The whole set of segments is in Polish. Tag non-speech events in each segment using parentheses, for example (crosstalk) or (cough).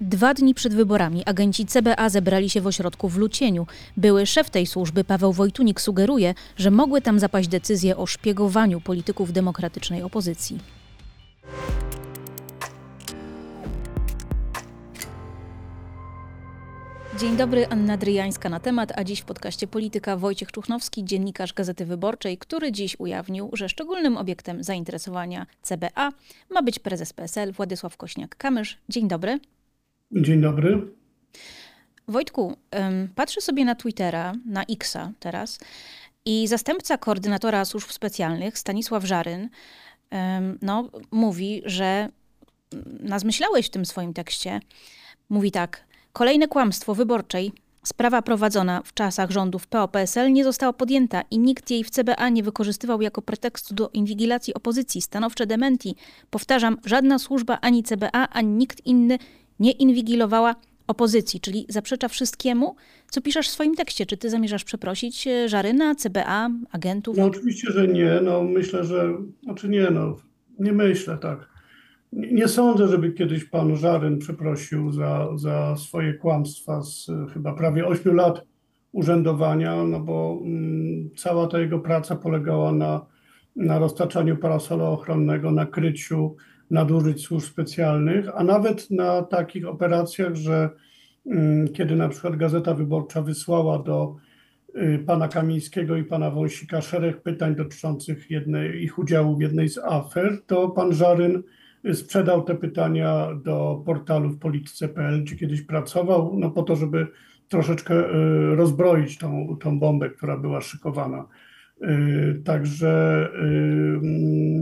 Dwa dni przed wyborami agenci CBA zebrali się w ośrodku w Lucieniu. Były szef tej służby, Paweł Wojtunik, sugeruje, że mogły tam zapaść decyzje o szpiegowaniu polityków demokratycznej opozycji. Dzień dobry, Anna Dryjańska na temat, a dziś w podcaście Polityka Wojciech Czuchnowski, dziennikarz Gazety Wyborczej, który dziś ujawnił, że szczególnym obiektem zainteresowania CBA ma być prezes PSL Władysław Kośniak-Kamysz. Dzień dobry. Dzień dobry. Wojtku, patrzę sobie na Twittera, na Xa teraz i zastępca koordynatora służb specjalnych, Stanisław Żaryn, no, mówi, że nazmyślałeś w tym swoim tekście, mówi tak, kolejne kłamstwo wyborczej, Sprawa prowadzona w czasach rządów PO-PSL nie została podjęta i nikt jej w CBA nie wykorzystywał jako pretekstu do inwigilacji opozycji. Stanowcze dementi. Powtarzam, żadna służba ani CBA, ani nikt inny nie inwigilowała opozycji, czyli zaprzecza wszystkiemu, co piszesz w swoim tekście. Czy ty zamierzasz przeprosić e, Żaryna, CBA, agentów? No oczywiście, że nie. No myślę, że, znaczy nie, no nie myślę tak. Nie, nie sądzę, żeby kiedyś pan Żaryn przeprosił za, za swoje kłamstwa z chyba prawie 8 lat urzędowania, no bo mm, cała ta jego praca polegała na, na roztaczaniu parasola ochronnego, na kryciu nadużyć służb specjalnych, a nawet na takich operacjach, że mm, kiedy na przykład Gazeta Wyborcza wysłała do y, pana Kamińskiego i pana Wąsika szereg pytań dotyczących jednej, ich udziału w jednej z afer, to pan Żaryn sprzedał te pytania do portalu w polityce.pl, gdzie kiedyś pracował, no po to, żeby troszeczkę y, rozbroić tą, tą bombę, która była szykowana. Y, także y,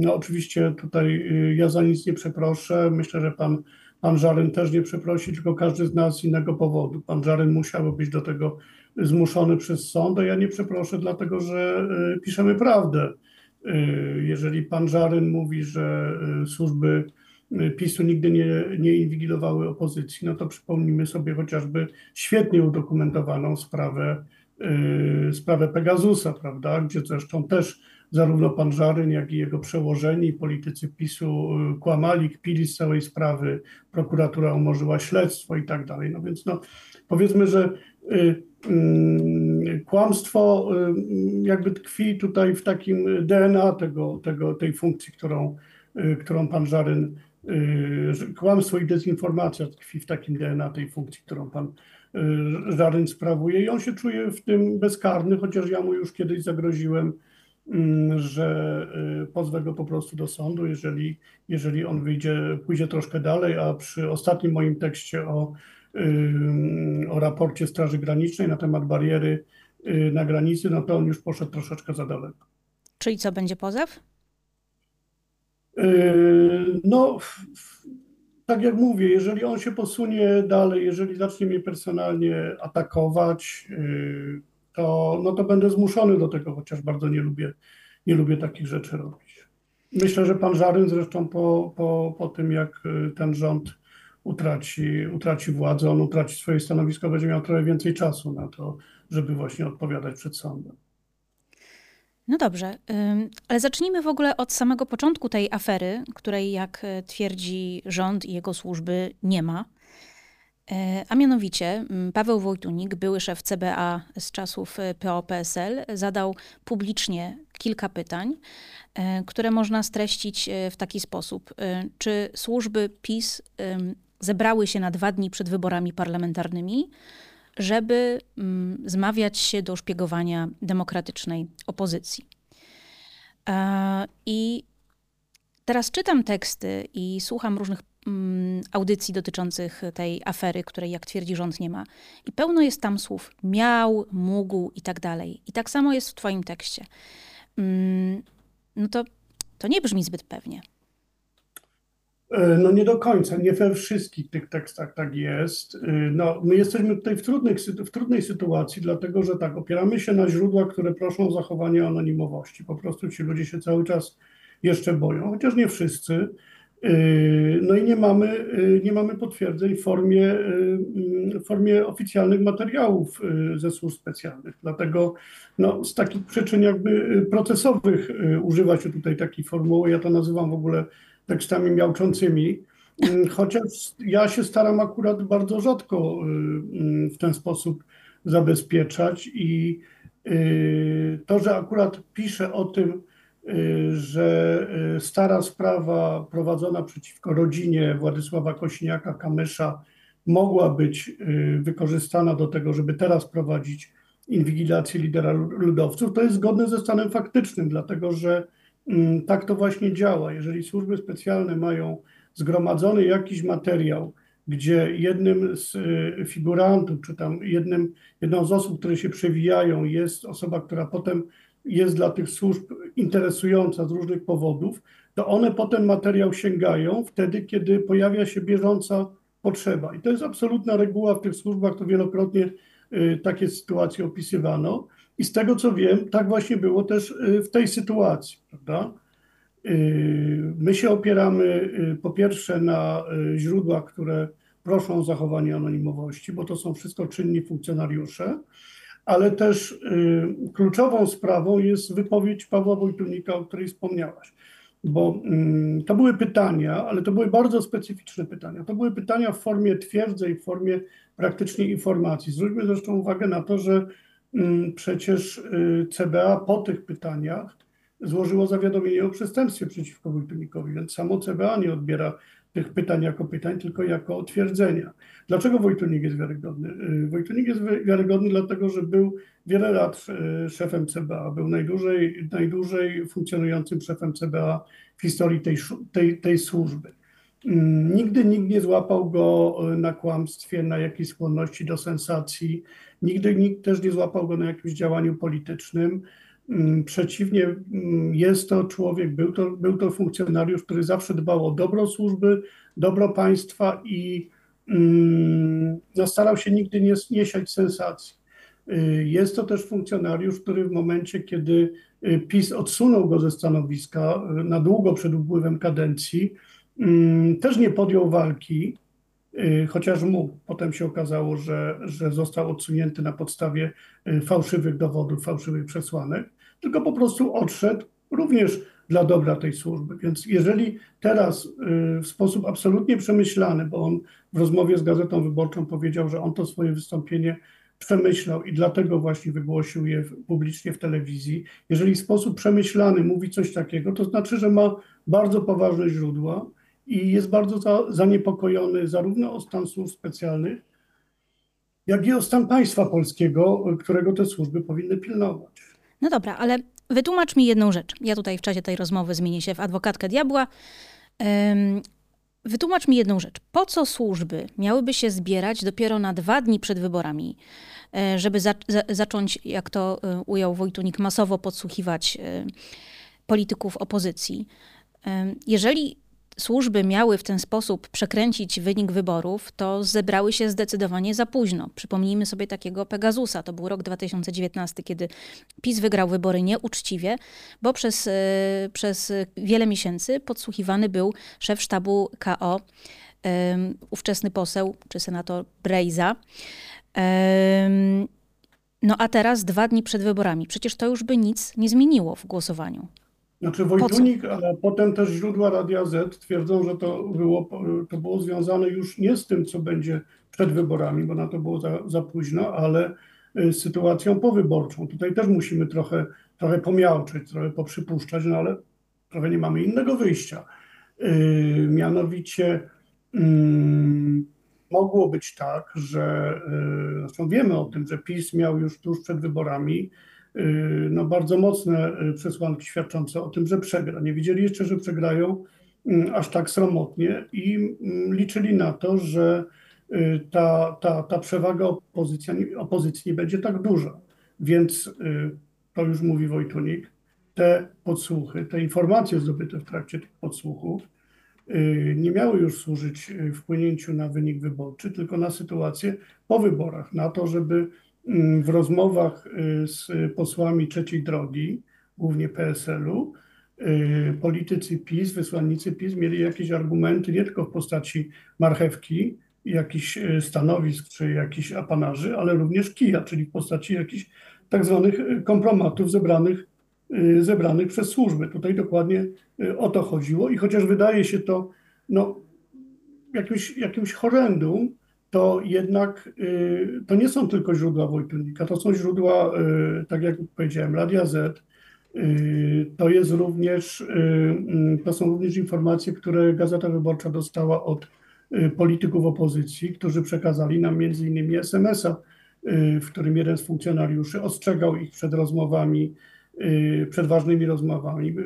no oczywiście tutaj y, ja za nic nie przeproszę. Myślę, że pan, pan Żaryn też nie przeprosi, tylko każdy z nas z innego powodu. Pan Żaryn musiał być do tego zmuszony przez sąd, a ja nie przeproszę, dlatego że piszemy prawdę. Jeżeli pan Żaryn mówi, że służby PiSu nigdy nie, nie inwigilowały opozycji, no to przypomnijmy sobie chociażby świetnie udokumentowaną sprawę sprawę Pegasusa, prawda, gdzie zresztą też zarówno pan Żaryn, jak i jego przełożeni, politycy PiSu y, kłamali, kpili z całej sprawy, prokuratura umorzyła śledztwo i tak dalej. No więc no, powiedzmy, że y, y, kłamstwo y, jakby tkwi tutaj w takim DNA tego, tego, tej funkcji, którą, y, którą pan Żaryn, kłamstwo i dezinformacja tkwi w takim DNA tej funkcji, którą pan Y, Żaryn sprawuje i on się czuje w tym bezkarny, chociaż ja mu już kiedyś zagroziłem, mm, że y, pozwę go po prostu do sądu, jeżeli, jeżeli on wyjdzie, pójdzie troszkę dalej, a przy ostatnim moim tekście o, y, o raporcie Straży Granicznej na temat bariery na granicy, no to on już poszedł troszeczkę za daleko. Czyli co, będzie pozew? No, tak jak mówię, jeżeli on się posunie dalej, jeżeli zacznie mnie personalnie atakować, y, to, no to będę zmuszony do tego, chociaż bardzo nie lubię, nie lubię takich rzeczy robić. Myślę, że pan Żaryn zresztą po, po, po tym, jak y, ten rząd utraci, utraci władzę, on utraci swoje stanowisko, będzie miał trochę więcej czasu na to, żeby właśnie odpowiadać przed sądem. No dobrze, ale zacznijmy w ogóle od samego początku tej afery, której, jak e, twierdzi rząd i jego służby, nie ma. E, a mianowicie Paweł Wojtunik, były szef CBA z czasów e, PO-PSL, zadał publicznie kilka pytań, które można streścić w taki sposób. Czy służby PiS zebrały się na dwa dni przed wyborami parlamentarnymi? Żeby mm, zmawiać się do szpiegowania demokratycznej opozycji. E, I teraz czytam teksty i słucham różnych mm, audycji dotyczących tej afery, której, jak twierdzi rząd, nie ma. I pełno jest tam słów miał, mógł i tak dalej. I tak samo jest w Twoim tekście. Mm, no to, to nie brzmi zbyt pewnie. E, no nie do końca, nie we wszystkich tych tekstach tak jest. E, no, my jesteśmy tutaj w, trudnych, w trudnej sytuacji, dlatego że tak, opieramy się na źródłach, które proszą o zachowanie anonimowości. Po prostu ci ludzie się cały czas jeszcze boją, chociaż nie wszyscy. E, no i nie mamy, nie mamy potwierdzeń w formie, w formie oficjalnych materiałów ze służb specjalnych. Dlatego no, z takich przyczyn jakby procesowych używa się tutaj takiej formuły. Ja to nazywam w ogóle tekstami miałczącymi, Mm, chociaż ja się staram akurat bardzo rzadko y, w ten sposób zabezpieczać i y, to, że akurat piszę o tym, y, że stara sprawa prowadzona przeciwko rodzinie Władysława Kośniaka-Kamysza mogła być wykorzystana do tego, żeby teraz prowadzić inwigilację lidera ludowców, to jest zgodne ze stanem faktycznym, dlatego że mm, tak to właśnie działa. Jeżeli służby specjalne mają zgromadzony jakiś materiał, gdzie jednym z y, figurantów, czy tam jednym, jedną z osób, które się przewijają, jest osoba, która potem jest dla tych służb interesująca z różnych powodów, to one potem materiał sięgają wtedy, kiedy pojawia się bieżąca potrzeba. I to jest absolutna reguła w tych służbach, to wielokrotnie y, takie sytuacje opisywano. I z tego co wiem, tak właśnie było też y, w tej sytuacji, prawda? Y, my się opieramy y, po pierwsze na źródłach, które proszą o zachowanie anonimowości, bo to są wszystko czynni funkcjonariusze, ale też kluczową sprawą jest wypowiedź Pawła Wojtunika, o której wspomniałaś. Bo mm, to były pytania, ale to były bardzo specyficzne pytania. To były pytania w formie twierdzej, w formie praktycznie informacji. Zwróćmy zresztą uwagę na to, że przecież CBA po tych pytaniach złożyło zawiadomienie o przestępstwie przeciwko Wojtunikowi, więc samo CBA nie odbiera tych pytań jako pytań, tylko jako twierdzenia. Dlaczego Wojtunik jest wiarygodny? Y, Wojtunik jest wiarygodny dlatego, że był wiele lat y, szefem CBA, był najdłużej, najdłużej funkcjonującym szefem CBA w historii tej, tej, tej służby. Mm, nigdy nikt nie złapał go y, na kłamstwie, na jakiejś skłonności do sensacji. Nigdy nikt też nie złapał go na jakimś działaniu politycznym. Mm, przeciwnie, mm, jest to człowiek, był to, był to funkcjonariusz, który zawsze dbał o dobro służby, dobro państwa i no, starał się nigdy nie, nie siać sensacji. Y, jest to też funkcjonariusz, który w momencie, kiedy y, PiS odsunął go ze stanowiska y, na długo przed upływem kadencji, też nie podjął walki, chociaż mógł. Potem się okazało, że, że został odsunięty na podstawie fałszywych dowodów, fałszywych przesłanek tylko po prostu odszedł również dla dobra tej służby. Więc jeżeli teraz y, w sposób absolutnie przemyślany, bo on w rozmowie z Gazetą Wyborczą powiedział, że on to swoje wystąpienie przemyślał i dlatego właśnie wygłosił je publicznie w telewizji, jeżeli w sposób przemyślany mówi coś takiego, to znaczy, że ma bardzo poważne źródła i jest bardzo za, zaniepokojony zarówno o stan służb specjalnych, jak i o stan państwa polskiego, którego te służby powinny pilnować. No dobra, ale wytłumacz mi jedną rzecz. Ja tutaj w czasie tej rozmowy zmienię się w adwokatkę diabła. Um, wytłumacz mi jedną rzecz. Po co służby miałyby się zbierać dopiero na dwa dni przed wyborami, e, żeby za, za, zacząć, jak to e, ujął Wojtunik, masowo podsłuchiwać e, polityków opozycji? Jeżeli służby miały w ten sposób przekręcić wynik wyborów, to zebrały się zdecydowanie za późno. Przypomnijmy sobie takiego Pegasusa. To był rok 2019, kiedy PiS wygrał wybory nieuczciwie, bo przez, e, przez wiele miesięcy podsłuchiwany był szef sztabu KO, ówczesny poseł czy senator Brejza. No a teraz dwa dni przed wyborami. Przecież to już by nic nie zmieniło w głosowaniu. Znaczy Wojtunik, ale potem też źródła Radia Z twierdzą, że to było, to było związane już nie z tym, co będzie przed wyborami, bo na to było za, za późno, ale y, z sytuacją powyborczą. Tutaj też musimy trochę, trochę pomiałczyć, trochę poprzypuszczać, no ale trochę nie mamy innego wyjścia. Yy, mianowicie yy, mogło być tak, że yy, zresztą wiemy o tym, że PiS miał już tuż przed wyborami Y, no, bardzo mocne y, przesłanki świadczące o tym, że przegra. Nie widzieli jeszcze, że przegrają mm, aż tak sromotnie i mm, liczyli na to, że y, ta, ta, ta przewaga opozycji, opozycji nie będzie tak duża. Więc to już mówi Wojtunik, te podsłuchy, te informacje zdobyte w trakcie tych podsłuchów nie miały już służyć wpłynięciu na wynik wyborczy, tylko na sytuację po wyborach, na to, żeby w rozmowach y, z posłami trzeciej drogi, głównie PSL-u, y, politycy PiS, wysłannicy PiS mieli jakieś argumenty nie tylko w postaci marchewki, jakichś y, stanowisk czy jakichś apanarzy, ale również kija, czyli w postaci jakichś tak zwanych kompromatów zebranych, zebranych przez służby. Tutaj dokładnie o to chodziło i chociaż wydaje się to no, jakimś, jakimś horrendum, to jednak y, to nie są tylko źródła Wojtunika, to są źródła, y, tak jak powiedziałem, Radia Z, y, to jest również, mm, to są również informacje, które Gazeta Wyborcza dostała od polityków opozycji, którzy przekazali nam między innymi SMS-a, w którym jeden z funkcjonariuszy ostrzegał ich przed rozmowami, przed ważnymi rozmowami,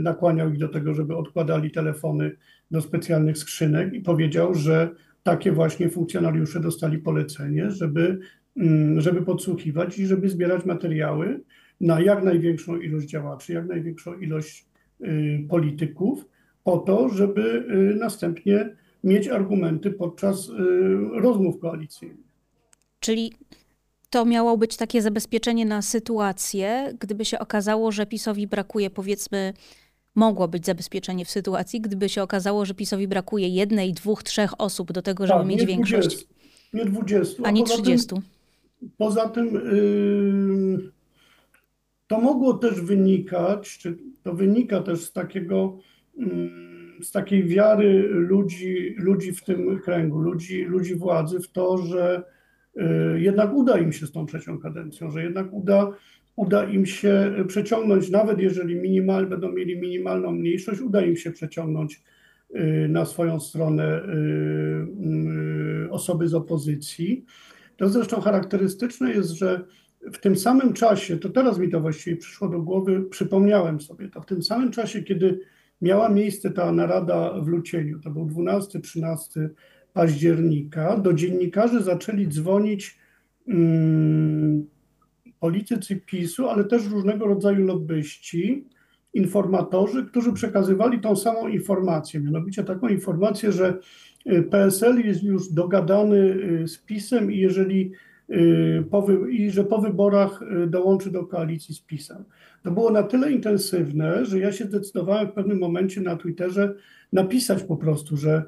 nakłaniał ich do tego, żeby odkładali telefony do specjalnych skrzynek i powiedział, że takie właśnie funkcjonariusze dostali polecenie, żeby, mm, żeby podsłuchiwać i żeby zbierać materiały na jak największą ilość działaczy, jak największą ilość y, polityków, po to, żeby y, następnie mieć argumenty podczas y, rozmów koalicyjnych. Czyli to miało być takie zabezpieczenie na sytuację, gdyby się okazało, że PiSowi brakuje powiedzmy mogło być zabezpieczenie w sytuacji, gdyby się okazało, że PiSowi brakuje jednej, dwóch, trzech osób do tego, żeby tak, mieć większość. 20, nie 20. A nie 30. Tym, poza tym yy, to mogło też wynikać, czy to wynika też z takiego, yy, z takiej wiary ludzi, ludzi w tym kręgu, ludzi, ludzi władzy w to, że yy, jednak uda im się z tą trzecią kadencją, że jednak uda uda im się przeciągnąć, nawet jeżeli minimal, będą mieli minimalną mniejszość, uda im się przeciągnąć y, na swoją stronę y, y, osoby z opozycji. To zresztą charakterystyczne jest, że w tym samym czasie, to teraz mi to właściwie przyszło do głowy, przypomniałem sobie to, w tym samym czasie, kiedy miała miejsce ta narada w Lucieniu, to był 12-13 października, do dziennikarzy zaczęli dzwonić. Hmm, politycy PiSu, ale też różnego rodzaju lobbyści, informatorzy, którzy przekazywali tą samą informację, mianowicie taką informację, że y, PSL jest już dogadany y, z PiSem i jeżeli y, po, i że po wyborach dołączy do koalicji z PiSem. To było na tyle intensywne, że ja się zdecydowałem w pewnym momencie na Twitterze napisać po prostu, że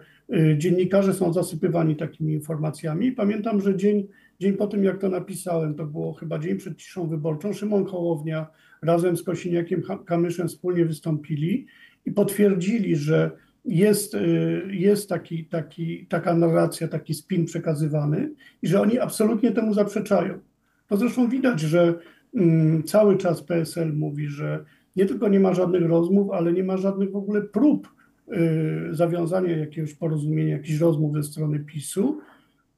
dziennikarze są zasypywani takimi informacjami. Pamiętam, że dzień Dzień po tym, jak to napisałem, to było chyba dzień przed ciszą wyborczą, Szymon Hołownia razem z Kosiniakiem Kamyszem wspólnie wystąpili i potwierdzili, że jest, y, jest taki, taki, taka narracja, taki spin przekazywany i że oni absolutnie temu zaprzeczają. To zresztą widać, że mm, cały czas PSL mówi, że nie tylko nie ma żadnych rozmów, ale nie ma żadnych w ogóle prób y, zawiązania jakiegoś porozumienia, jakichś rozmów ze strony PiSu,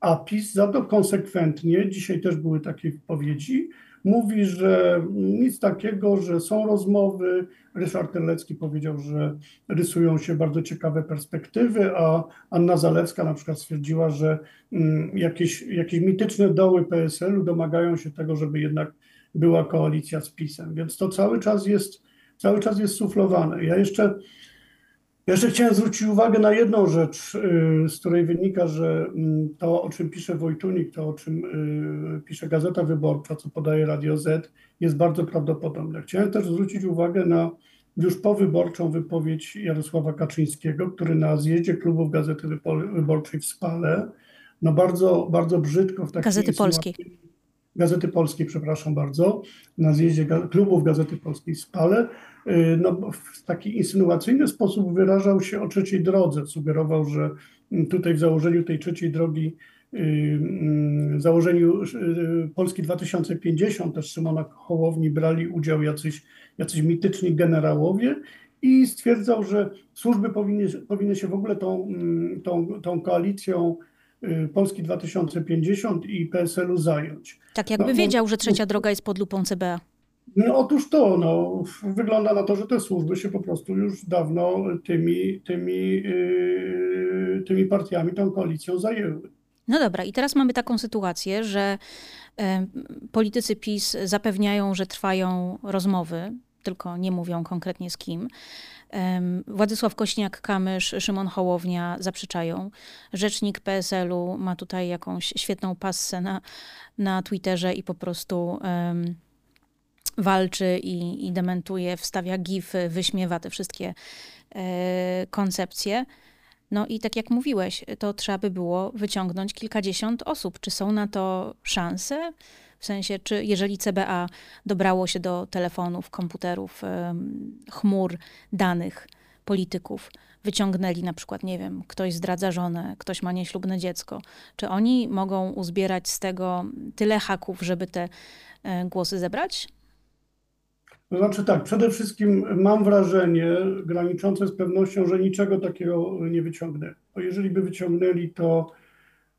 a PiS za to konsekwentnie, dzisiaj też były takie wypowiedzi, mówi, że nic takiego, że są rozmowy. Ryszard Terlecki powiedział, że rysują się bardzo ciekawe perspektywy, a Anna Zalewska na przykład stwierdziła, że mm, jakieś, jakieś mityczne doły PSL-u domagają się tego, żeby jednak była koalicja z PiSem. Więc to cały czas jest, cały czas jest suflowane. Ja jeszcze jeszcze chciałem zwrócić uwagę na jedną rzecz, y, z której wynika, że mm, to, o czym pisze Wojtunik, to, o czym y, pisze Gazeta Wyborcza, co podaje Radio Z, jest bardzo prawdopodobne. Chciałem też zwrócić uwagę na już powyborczą wypowiedź Jarosława Kaczyńskiego, który na zjeździe klubów Gazety Wyborczej w Spale, no bardzo, bardzo brzydko w takiej Gazety Polskiej. Gazety Polskiej, przepraszam bardzo, na zjeździe klubów Gazety Polskiej Spale, Y, no, w taki insynuacyjny sposób wyrażał się o trzeciej drodze. Sugerował, że tutaj w założeniu tej trzeciej drogi, y, mm, założeniu y, Polski 2050 też Szymona Hołowni brali udział jacyś, jacyś mityczni generałowie i stwierdzał, że służby powinny, powinny się w ogóle tą, mm, tą, tą koalicją Polski 2050 i PSL-u zająć. Tak jakby no, wiedział, że trzecia droga jest pod lupą CBA. No otóż to, no, wygląda na to, że te służby się po prostu już dawno tymi, tymi, yy, tymi partiami, tą koalicją zajęły. No dobra, i teraz mamy taką sytuację, że y, politycy PiS zapewniają, że trwają rozmowy, tylko nie mówią konkretnie z kim. Władysław Kośniak-Kamysz, Szymon Hołownia zaprzeczają. Rzecznik PSL-u ma tutaj jakąś świetną passę na, na Twitterze i po prostu um, walczy i, i dementuje, wstawia gify, wyśmiewa te wszystkie e, koncepcje. No i tak jak mówiłeś, to trzeba by było wyciągnąć kilkadziesiąt osób. Czy są na to szanse? W sensie, czy jeżeli CBA dobrało się do telefonów, komputerów, chmur danych polityków, wyciągnęli na przykład, nie wiem, ktoś zdradza żonę, ktoś ma nieślubne dziecko, czy oni mogą uzbierać z tego tyle haków, żeby te e, głosy zebrać? To znaczy tak, przede wszystkim mam wrażenie graniczące z pewnością, że niczego takiego nie wyciągnęli. Bo jeżeli by wyciągnęli, to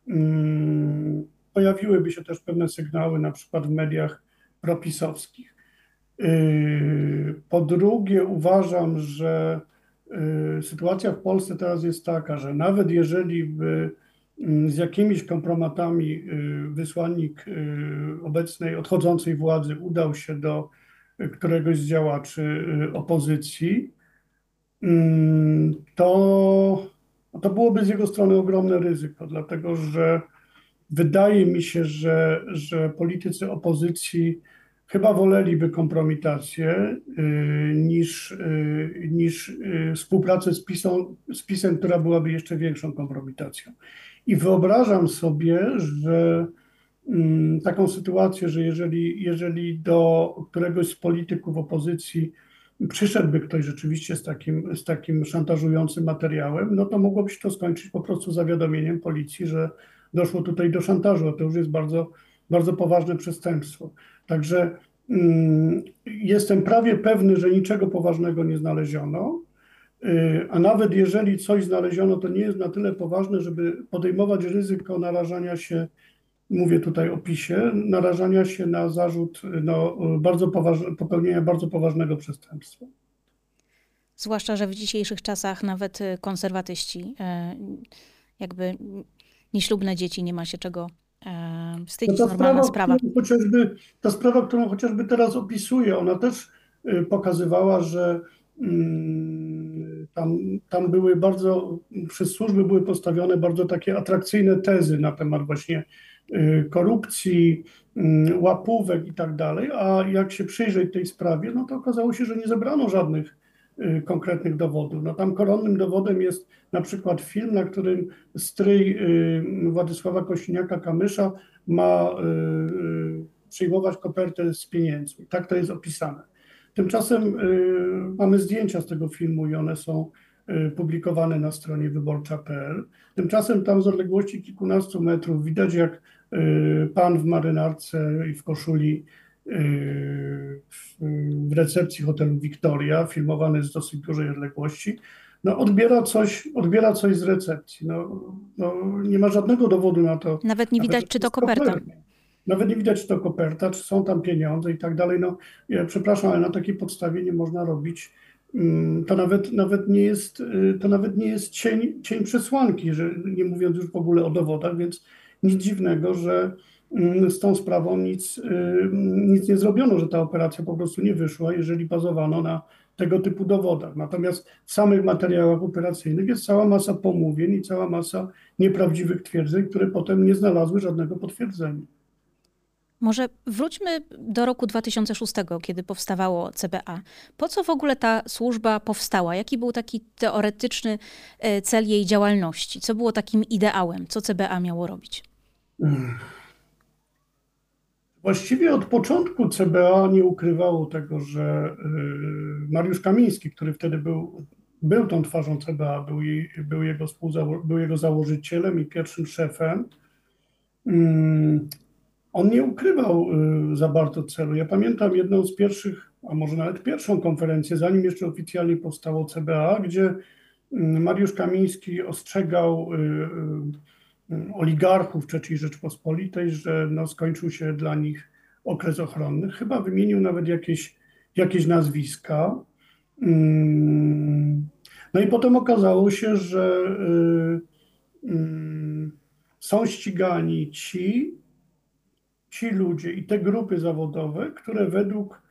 um, pojawiłyby się też pewne sygnały, na przykład w mediach propisowskich. Yy, po drugie, uważam, że yy, sytuacja w Polsce teraz jest taka, że nawet jeżeli by mm, z jakimiś kompromatami yy, wysłannik obecnej, odchodzącej władzy udał się do któregoś z działaczy opozycji, mm, to, to byłoby z jego strony ogromne ryzyko, dlatego że wydaje mi się, że, że politycy opozycji chyba woleliby kompromitację y, niż, y, niż y, współpracę z, PiSą, z PiSem, która byłaby jeszcze większą kompromitacją. I wyobrażam sobie, że mm, taką sytuację, że jeżeli, jeżeli do któregoś z polityków opozycji przyszedłby ktoś rzeczywiście z takim, z takim szantażującym materiałem, no to mogłoby się to skończyć po prostu zawiadomieniem policji, że doszło tutaj do szantażu, a to już jest bardzo, bardzo poważne przestępstwo. Także mm, jestem prawie pewny, że niczego poważnego nie znaleziono, y, a nawet jeżeli coś znaleziono, to nie jest na tyle poważne, żeby podejmować ryzyko narażania się, mówię tutaj o PiSie, narażania się na zarzut no, bardzo poważne, popełnienia bardzo poważnego przestępstwa. Zwłaszcza, że w dzisiejszych czasach nawet konserwatyści y, jakby nieślubne dzieci nie ma się czego e, wstydzić, no normalna sprawa. sprawa. Chociażby, ta sprawa, którą chociażby teraz opisuję, ona też y, pokazywała, że mm, tam, tam były bardzo, przez służby były postawione bardzo takie atrakcyjne tezy na temat właśnie y, korupcji, mm, łapówek i tak dalej, a jak się przyjrzeć tej sprawie, no to okazało się, że nie zebrano żadnych konkretnych dowodów. No tam koronnym dowodem jest na przykład film, na którym stryj y, Władysława Kośniaka-Kamysza ma y, przyjmować kopertę z pieniędzmi. Tak to jest opisane. Tymczasem mamy zdjęcia z tego filmu i one są publikowane na stronie wyborcza.pl. Tymczasem tam z odległości kilkunastu metrów widać, jak pan w marynarce i w koszuli w recepcji hotelu Victoria, filmowany z dosyć dużej odległości, no odbiera coś, odbiera coś z recepcji. No, no nie ma żadnego dowodu na to. Nawet nie widać, czy to koperta. Nawet nie widać, czy to koperta, czy są tam pieniądze i tak dalej. No, ja przepraszam, ale na takiej podstawie nie można robić. Mm, to nawet, nawet nie jest, y, to nawet nie jest cień, cień przesłanki, że nie mówiąc już w ogóle o dowodach, więc nic dziwnego, że z tą sprawą nic, y, nic nie zrobiono, że ta operacja po prostu nie wyszła, jeżeli bazowano na tego typu dowodach. Natomiast w samych materiałach operacyjnych jest cała masa pomówień i cała masa nieprawdziwych twierdzeń, które potem nie znalazły żadnego potwierdzenia. Może wróćmy do roku 2006, kiedy powstawało CBA. Po co w ogóle ta służba powstała? Jaki był taki teoretyczny e, cel jej działalności? Co było takim ideałem? Co CBA miało robić? Właściwie od początku CBA nie ukrywało tego, że y, Mariusz Kamiński, który wtedy był, był tą twarzą CBA, był, jej, był, jego, był jego założycielem i pierwszym szefem, mm, on nie ukrywał y, za bardzo celu. Ja pamiętam jedną z pierwszych, a może nawet pierwszą konferencję, zanim jeszcze oficjalnie powstało CBA, gdzie mm, Mariusz Kamiński ostrzegał y, oligarchów III Rzeczpospolitej, że no skończył się dla nich okres ochronny. Chyba wymienił nawet jakieś, jakieś nazwiska. Mm, no i potem okazało się, że y, y, są ścigani ci, ci ludzie i te grupy zawodowe, które według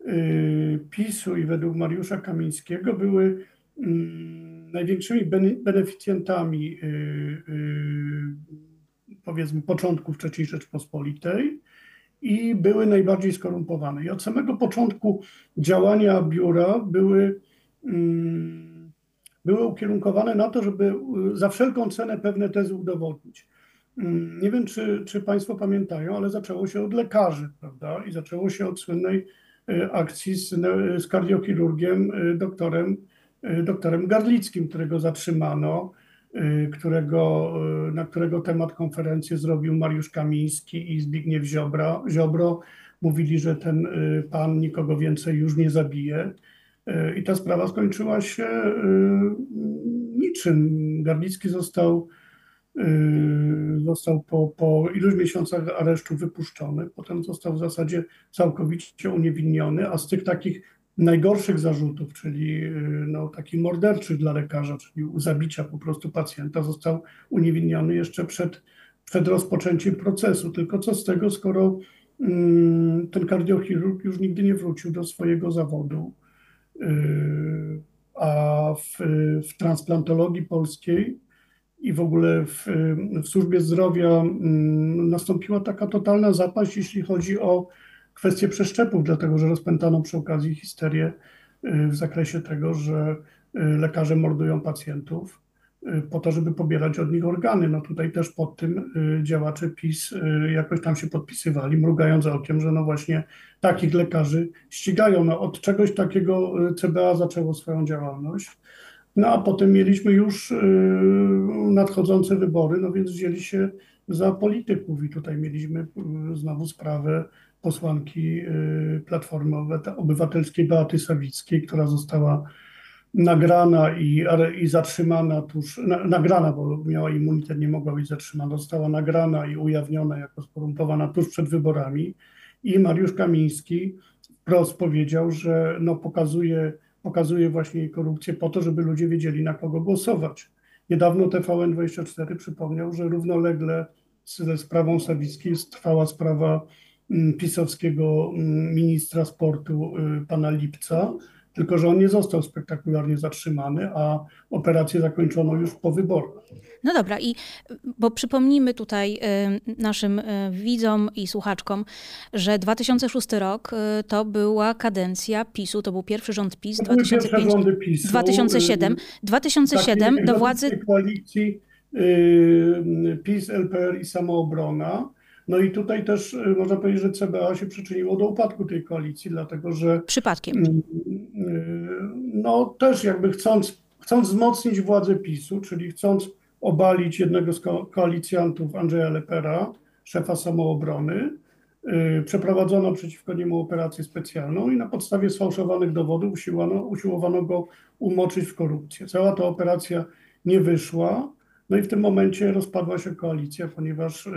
y, PiSu i według Mariusza Kamińskiego były mm, największymi beneficjentami y, y, powiedzmy początków III Rzeczpospolitej i były najbardziej skorumpowane. I od samego początku działania biura były, mm, były ukierunkowane na to, żeby y, za wszelką cenę pewne tezy udowodnić. Nie wiem, czy, czy Państwo pamiętają, ale zaczęło się od lekarzy, prawda? I zaczęło się od słynnej akcji z, z kardiochirurgiem, doktorem doktorem Garlickim, którego zatrzymano, którego, na którego temat konferencję zrobił Mariusz Kamiński i Zbigniew Ziobra, Ziobro. Mówili, że ten pan nikogo więcej już nie zabije. I ta sprawa skończyła się niczym. Garlicki został został po, po iluś miesiącach aresztu wypuszczony, potem został w zasadzie całkowicie uniewinniony, a z tych takich najgorszych zarzutów, czyli yy, no, takich morderczych dla lekarza, czyli zabicia po prostu pacjenta, został uniewinniony jeszcze przed, przed rozpoczęciem procesu. Tylko co z tego, skoro mm, ten kardiochirurg już nigdy nie wrócił do swojego zawodu, yy, a w, w transplantologii polskiej i w ogóle w, w służbie zdrowia mm, nastąpiła taka totalna zapaść, jeśli chodzi o kwestie przeszczepów, dlatego że rozpętano przy okazji histerię y, w zakresie tego, że y, lekarze mordują pacjentów y, po to, żeby pobierać od nich organy. No tutaj też pod tym działacze PiS jakoś tam się podpisywali, mrugając okiem, że no właśnie takich lekarzy ścigają. No od czegoś takiego CBA zaczęło swoją działalność. No a potem mieliśmy już nadchodzące wybory, no więc wzięli się za polityków i tutaj mieliśmy znowu sprawę posłanki y, Platformy Obywatelskiej Beaty Sawickiej, która została nagrana i, i zatrzymana tuż, na, nagrana, bo miała immunitet, nie mogła być zatrzymana, została nagrana i ujawniona jako skorumpowana tuż przed wyborami i Mariusz Kamiński wprost powiedział, że no pokazuje pokazuje właśnie korupcję po to, żeby ludzie wiedzieli, na kogo głosować. Niedawno TVN24 przypomniał, że równolegle ze sprawą Sawickiej trwała sprawa pisowskiego mm, ministra sportu y, pana Lipca, tylko że on nie został spektakularnie zatrzymany, a operację zakończono już po wyborach. No dobra, i bo przypomnijmy tutaj y, naszym y, widzom i słuchaczkom, że 2006 rok to była kadencja PiSu, to był pierwszy rząd PiS, to 2005, rządy PiSu, 2007. 2007 do władzy koalicji PiS, LPR i Samoobrona. No i tutaj też można powiedzieć, że CBA się przyczyniło do upadku tej koalicji, dlatego że. Przypadkiem. Mm, no też jakby chcąc, chcąc wzmocnić władzę PiSu, czyli chcąc obalić jednego z ko koalicjantów Andrzeja Lepera, szefa samoobrony, przeprowadzono przeciwko niemu operację specjalną i na podstawie sfałszowanych dowodów usiłowano, usiłowano go umoczyć w korupcję. Cała ta operacja nie wyszła, no i w tym momencie rozpadła się koalicja, ponieważ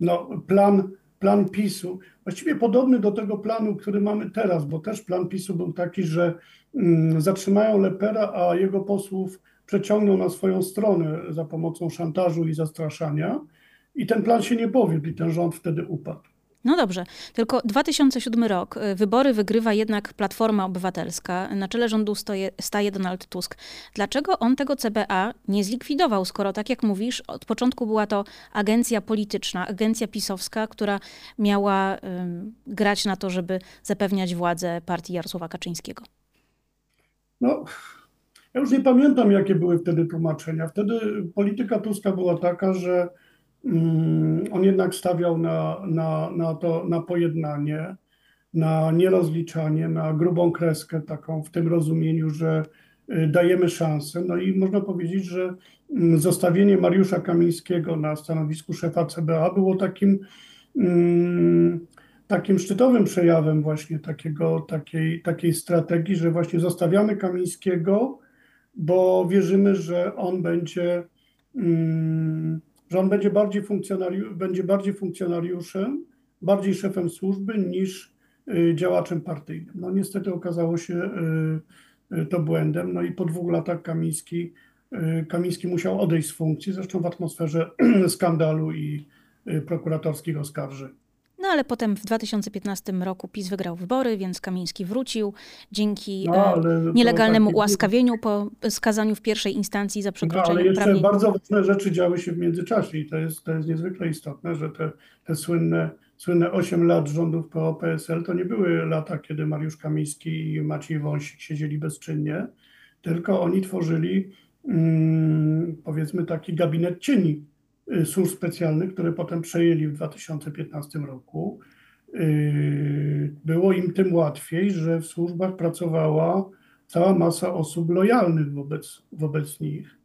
no, plan plan PiSu, właściwie podobny do tego planu, który mamy teraz, bo też plan PiSu był taki, że mm, zatrzymają Lepera, a jego posłów przeciągną na swoją stronę za pomocą szantażu i zastraszania. I ten plan się nie powiódł i ten rząd wtedy upadł. No dobrze, tylko 2007 rok. Y, wybory wygrywa jednak Platforma Obywatelska. Na czele rządu stoje, staje Donald Tusk. Dlaczego on tego CBA nie zlikwidował, skoro tak jak mówisz, od początku była to agencja polityczna, agencja pisowska, która miała y, grać na to, żeby zapewniać władzę partii Jarosława Kaczyńskiego? No, ja już nie pamiętam, jakie były wtedy tłumaczenia. Wtedy polityka Tuska była taka, że on jednak stawiał na, na, na to, na pojednanie, na nierozliczanie, na grubą kreskę taką w tym rozumieniu, że y, dajemy szansę. No i można powiedzieć, że mm, zostawienie Mariusza Kamińskiego na stanowisku szefa CBA było takim, mm, takim szczytowym przejawem właśnie takiego, takiej, takiej strategii, że właśnie zostawiamy Kamińskiego, bo wierzymy, że on będzie że on będzie bardziej, funkcjonariusz, będzie bardziej funkcjonariuszem, bardziej szefem służby niż y, działaczem partyjnym. No niestety okazało się y, y, to błędem. No i po dwóch latach Kamiński, Kamiński musiał odejść z funkcji, zresztą w atmosferze (clears throat) skandalu i prokuratorskich oskarżeń. No ale potem w 2015 roku PiS wygrał wybory, więc Kamiński wrócił dzięki no, e, nielegalnemu taki... ułaskawieniu po skazaniu w pierwszej instancji za przekroczenie no, ale jeszcze bardzo ważne rzeczy działy się w międzyczasie i to jest, to jest niezwykle istotne, że te, te słynne, słynne 8 lat rządów PO-PSL to nie były lata, kiedy Mariusz Kamiński i Maciej Wąsik siedzieli bezczynnie, tylko oni tworzyli mm, powiedzmy taki gabinet cieni służb specjalnych, które potem przejęli w 2015 roku. Y, było im tym łatwiej, że w służbach pracowała cała masa osób lojalnych wobec, wobec nich.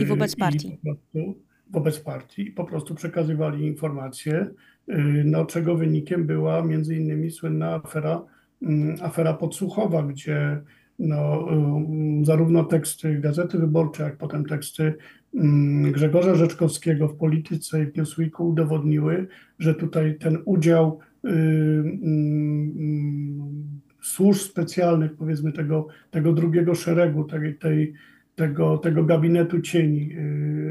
I wobec partii. I po prostu, wobec partii i po prostu przekazywali informacje, no, czego wynikiem była między innymi słynna afera, mm, afera podsłuchowa, gdzie no, zarówno teksty Gazety Wyborczej, jak potem teksty mm, Grzegorza Rzeczkowskiego w polityce i w Newsweeku udowodniły, że tutaj ten udział służb specjalnych, powiedzmy tego, tego drugiego szeregu, tej, tej, tego, tego gabinetu cieni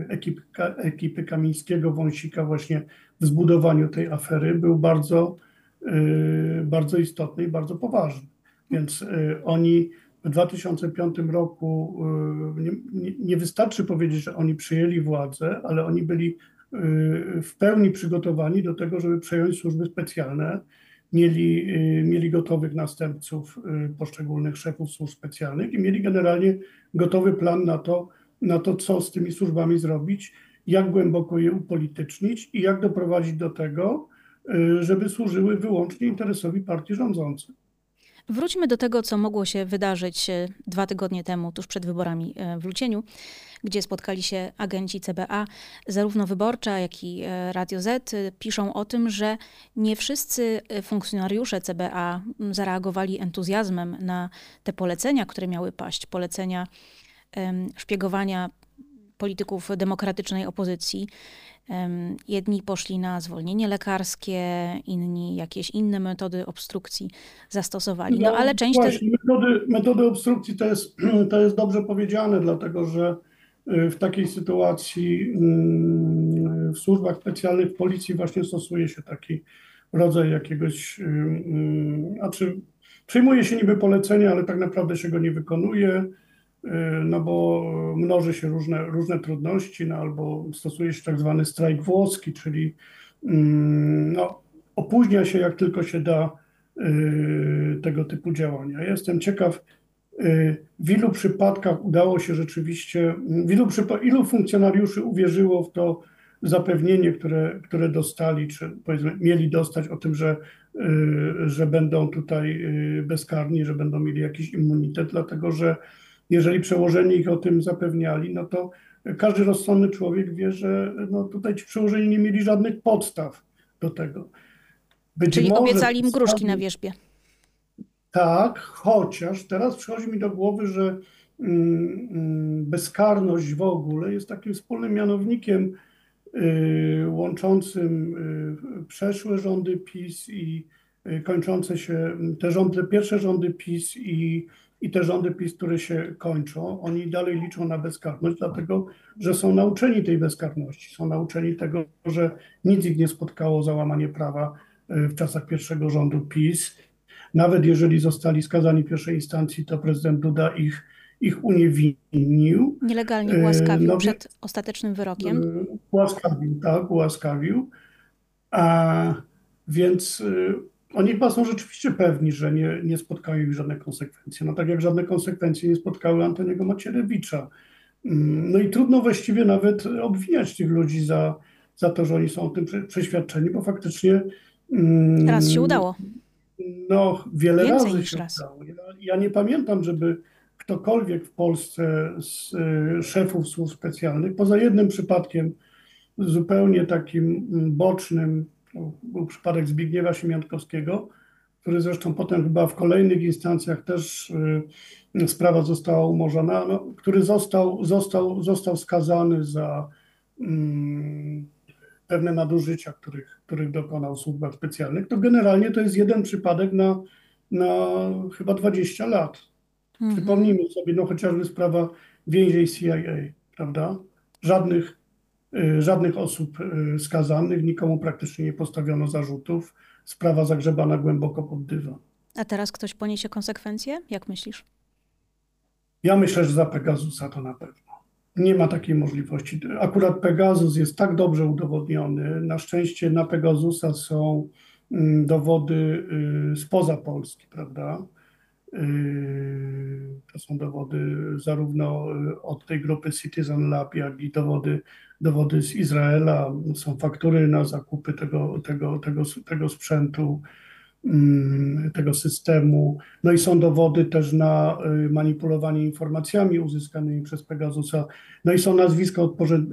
ekipy, ekipy Kamińskiego, Wąsika właśnie w zbudowaniu tej afery był bardzo, bardzo istotny i bardzo poważny. Więc oni w 2005 roku y, nie, nie, wystarczy powiedzieć, że oni przyjęli władzę, ale oni byli y, w pełni przygotowani do tego, żeby przejąć służby specjalne. Mieli, y, mieli gotowych następców poszczególnych szefów służb specjalnych i mieli generalnie gotowy plan na to, na to, co z tymi służbami zrobić, jak głęboko je upolitycznić i jak doprowadzić do tego, żeby służyły wyłącznie interesowi partii rządzącej. Wróćmy do tego, co mogło się wydarzyć e, dwa tygodnie temu, tuż przed wyborami e, w Lucieniu, gdzie spotkali się agenci CBA, zarówno Wyborcza, jak i e, Radio Z, piszą o tym, że nie wszyscy funkcjonariusze CBA zareagowali entuzjazmem na te polecenia, które miały paść, polecenia szpiegowania polityków demokratycznej opozycji. Jedni poszli na zwolnienie lekarskie, inni jakieś inne metody obstrukcji zastosowali. No, no ale część właśnie, też... metody, metody obstrukcji to jest, (clears throat) to jest dobrze powiedziane, dlatego że y, w takiej sytuacji mm, w służbach specjalnych, w policji właśnie stosuje się taki rodzaj jakiegoś, y, y, znaczy przyjmuje się niby polecenie, ale tak naprawdę się go nie wykonuje no bo mnoży się różne, różne trudności, no albo stosuje się tak zwany strajk włoski, czyli mm, no, opóźnia się jak tylko się da y, tego typu działania. Jestem ciekaw, y, w ilu przypadkach udało się rzeczywiście, w ilu, ilu funkcjonariuszy uwierzyło w to zapewnienie, które, które dostali, czy powiedzmy mieli dostać o tym, że, że będą tutaj bezkarni, że będą mieli jakiś immunitet, dlatego że jeżeli przełożeni ich o tym zapewniali, no to każdy rozsądny człowiek wie, że no tutaj ci przełożeni nie mieli żadnych podstaw do tego. Być Czyli obiecali im gruszki na wierzbie. Tak, chociaż teraz przychodzi mi do głowy, że mm, mm, bezkarność w ogóle jest takim wspólnym mianownikiem y, łączącym y, przeszłe rządy PiS i y, kończące się te rządy, pierwsze rządy PiS i i te rządy PiS, które się kończą, oni dalej liczą na bezkarność, dlatego że są nauczeni tej bezkarności. Są nauczeni tego, że nic ich nie spotkało załamanie prawa e, w czasach pierwszego rządu PiS. Nawet jeżeli zostali skazani w pierwszej instancji, to prezydent Duda ich, ich uniewinnił. Nielegalnie ułaskawił no, przed ostatecznym wyrokiem. E, ułaskawił, tak, ułaskawił. A więc e, oni chyba są rzeczywiście pewni, że nie, nie spotkają ich żadne konsekwencje. No tak jak żadne konsekwencje nie spotkały Antoniego Macierewicza. Mm, no i trudno właściwie nawet obwiniać tych ludzi za, za to, że oni są o tym przeświadczeni, bo faktycznie. Mm, raz się udało. No, wiele Więcej razy się raz. udało. Ja, ja, nie pamiętam, żeby ktokolwiek w Polsce z y, szefów służb specjalnych, poza jednym przypadkiem, zupełnie takim mm, bocznym, był przypadek Zbigniewa Siemiątkowskiego, który zresztą potem chyba w kolejnych instancjach też y, sprawa została umorzona, no, który został, został, został skazany za um, pewne nadużycia, których, których dokonał w służbach specjalnych, to generalnie to jest jeden przypadek na, na chyba 20 lat. Mhm. Przypomnijmy sobie, no chociażby sprawa więzień CIA, prawda? Żadnych żadnych osób y, skazanych, nikomu praktycznie nie postawiono zarzutów. Sprawa zagrzebana głęboko pod dywan. A teraz ktoś poniesie konsekwencje? Jak myślisz? Ja myślę, że za Pegasusa to na pewno. Nie ma takiej możliwości. Akurat Pegasus jest tak dobrze udowodniony. Na szczęście na Pegasusa są mm, dowody y, spoza Polski, prawda? To są dowody zarówno od tej grupy Citizen Lab, jak i dowody dowody z Izraela, są faktury na zakupy tego, tego, tego, tego sprzętu. mm, tego systemu. No i są dowody też na y, manipulowanie informacjami uzyskanymi przez Pegasusa. No i są nazwiska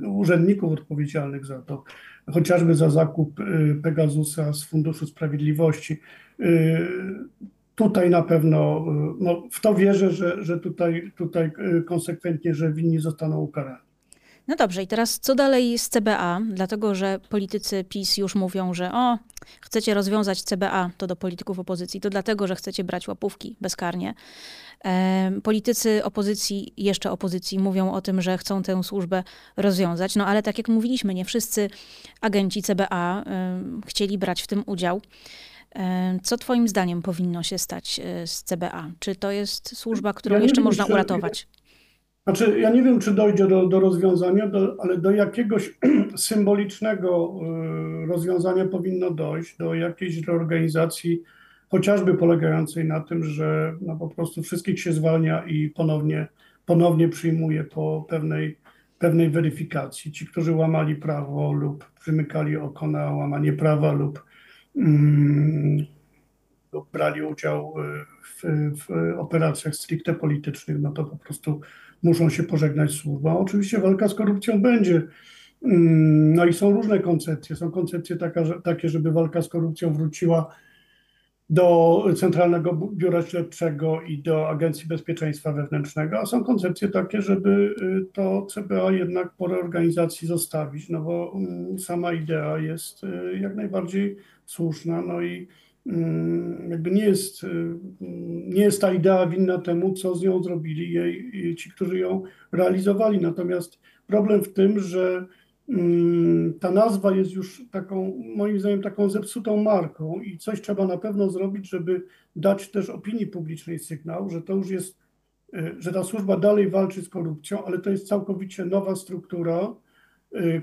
urzędników odpowiedzialnych za to, chociażby za zakup y, Pegasusa z Funduszu Sprawiedliwości. Tutaj na pewno, no, w to wierzę, że, że tutaj, tutaj konsekwentnie, że winni zostaną ukarani. No dobrze, i teraz co dalej z CBA? Dlatego, że politycy PiS już mówią, że o, chcecie rozwiązać CBA, to do polityków opozycji, to dlatego, że chcecie brać łapówki bezkarnie. E, politycy opozycji, jeszcze opozycji, mówią o tym, że chcą tę służbę rozwiązać. No ale tak jak mówiliśmy, nie wszyscy agenci CBA chcieli brać w tym udział. E, co Twoim zdaniem powinno się stać e, z CBA? Czy to jest służba, którą ja jeszcze można uratować? Znaczy, ja nie wiem, czy dojdzie do, do rozwiązania, do, ale do jakiegoś (clears throat) symbolicznego y, rozwiązania powinno dojść, do jakiejś reorganizacji, chociażby polegającej na tym, że no po prostu wszystkich się zwalnia i ponownie, ponownie przyjmuje po pewnej, pewnej weryfikacji. Ci, którzy łamali prawo lub przymykali oko na łamanie prawa lub brali udział w, w operacjach stricte politycznych, no to po prostu muszą się pożegnać z służbą. Oczywiście walka z korupcją będzie. Mm, no i są różne koncepcje. Są koncepcje taka, że, takie, żeby walka z korupcją wróciła do Centralnego Biura Śledczego i do Agencji Bezpieczeństwa Wewnętrznego, a są koncepcje takie, żeby y, to CBA jednak po reorganizacji zostawić, no bo mm, sama idea jest y, jak najbardziej słuszna, no i Mm, jakby nie jest, y, nie jest ta idea winna temu, co z nią zrobili jej ci, którzy ją realizowali. Natomiast problem w tym, że mm, ta nazwa jest już taką, moim zdaniem, taką zepsutą marką i coś trzeba na pewno zrobić, żeby dać też opinii publicznej sygnał, że to już jest, y, że ta służba dalej walczy z korupcją, ale to jest całkowicie nowa struktura,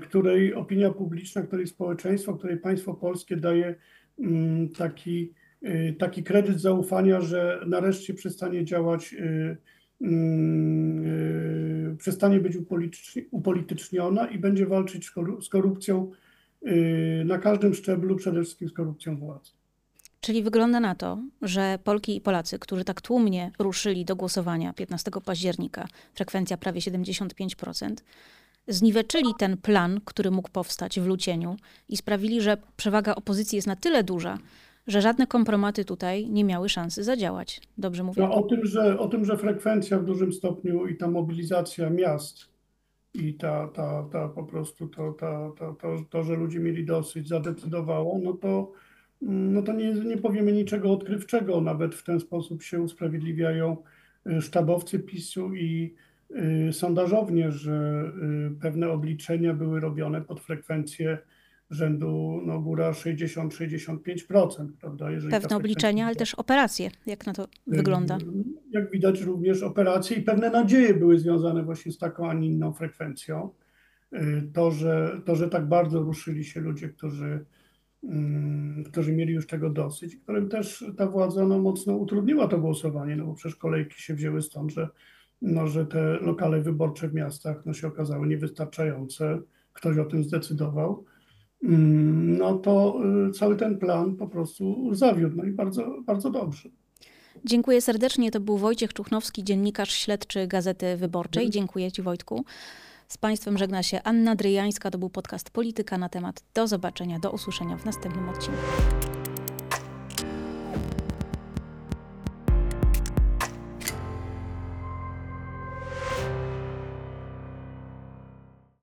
której opinia publiczna, której społeczeństwo, której państwo polskie daje Mm, taki, y, taki kredyt zaufania, że nareszcie przestanie działać, y, mm, y, przestanie być upolityczniona i będzie walczyć z korupcją na każdym szczeblu, przede wszystkim z korupcją władzy. Czyli wygląda na to, że Polki i Polacy, którzy tak tłumnie ruszyli do głosowania 15 października, frekwencja prawie 75%, zniweczyli ten plan, który mógł powstać w Lucieniu i sprawili, że przewaga opozycji jest na tyle duża, że żadne kompromaty tutaj nie miały szansy zadziałać. Dobrze mówię? No, o, tym, że, o tym, że frekwencja w dużym stopniu i ta mobilizacja miast i ta, ta, ta po prostu to, ta, ta, to, to, że ludzie mieli dosyć, zadecydowało, no to, no to nie, nie powiemy niczego odkrywczego. Nawet w ten sposób się usprawiedliwiają y, sztabowcy PiSu i sondażownie, że y, pewne obliczenia były robione pod frekwencję rzędu no, góra 60-65%, prawda? Jeżeli pewne obliczenia, ale też operacje, jak na to y, wygląda? Jak widać również operacje i pewne nadzieje były związane właśnie z taką, a nie inną frekwencją. To że, to, że tak bardzo ruszyli się ludzie, którzy, mm, którzy mieli już tego dosyć, którym też ta władza no, mocno utrudniła to głosowanie, no bo przecież kolejki się wzięły stąd, że no, że te lokale wyborcze w miastach no, się okazały niewystarczające, ktoś o tym zdecydował, mm, no to y, cały ten plan po prostu zawiódł. No i bardzo, bardzo dobrze. Dziękuję serdecznie. To był Wojciech Czuchnowski, dziennikarz śledczy Gazety Wyborczej. Dziękuję Ci Wojtku. Z Państwem żegna się Anna Dryjańska. To był podcast Polityka na temat. Do zobaczenia, do usłyszenia w następnym odcinku.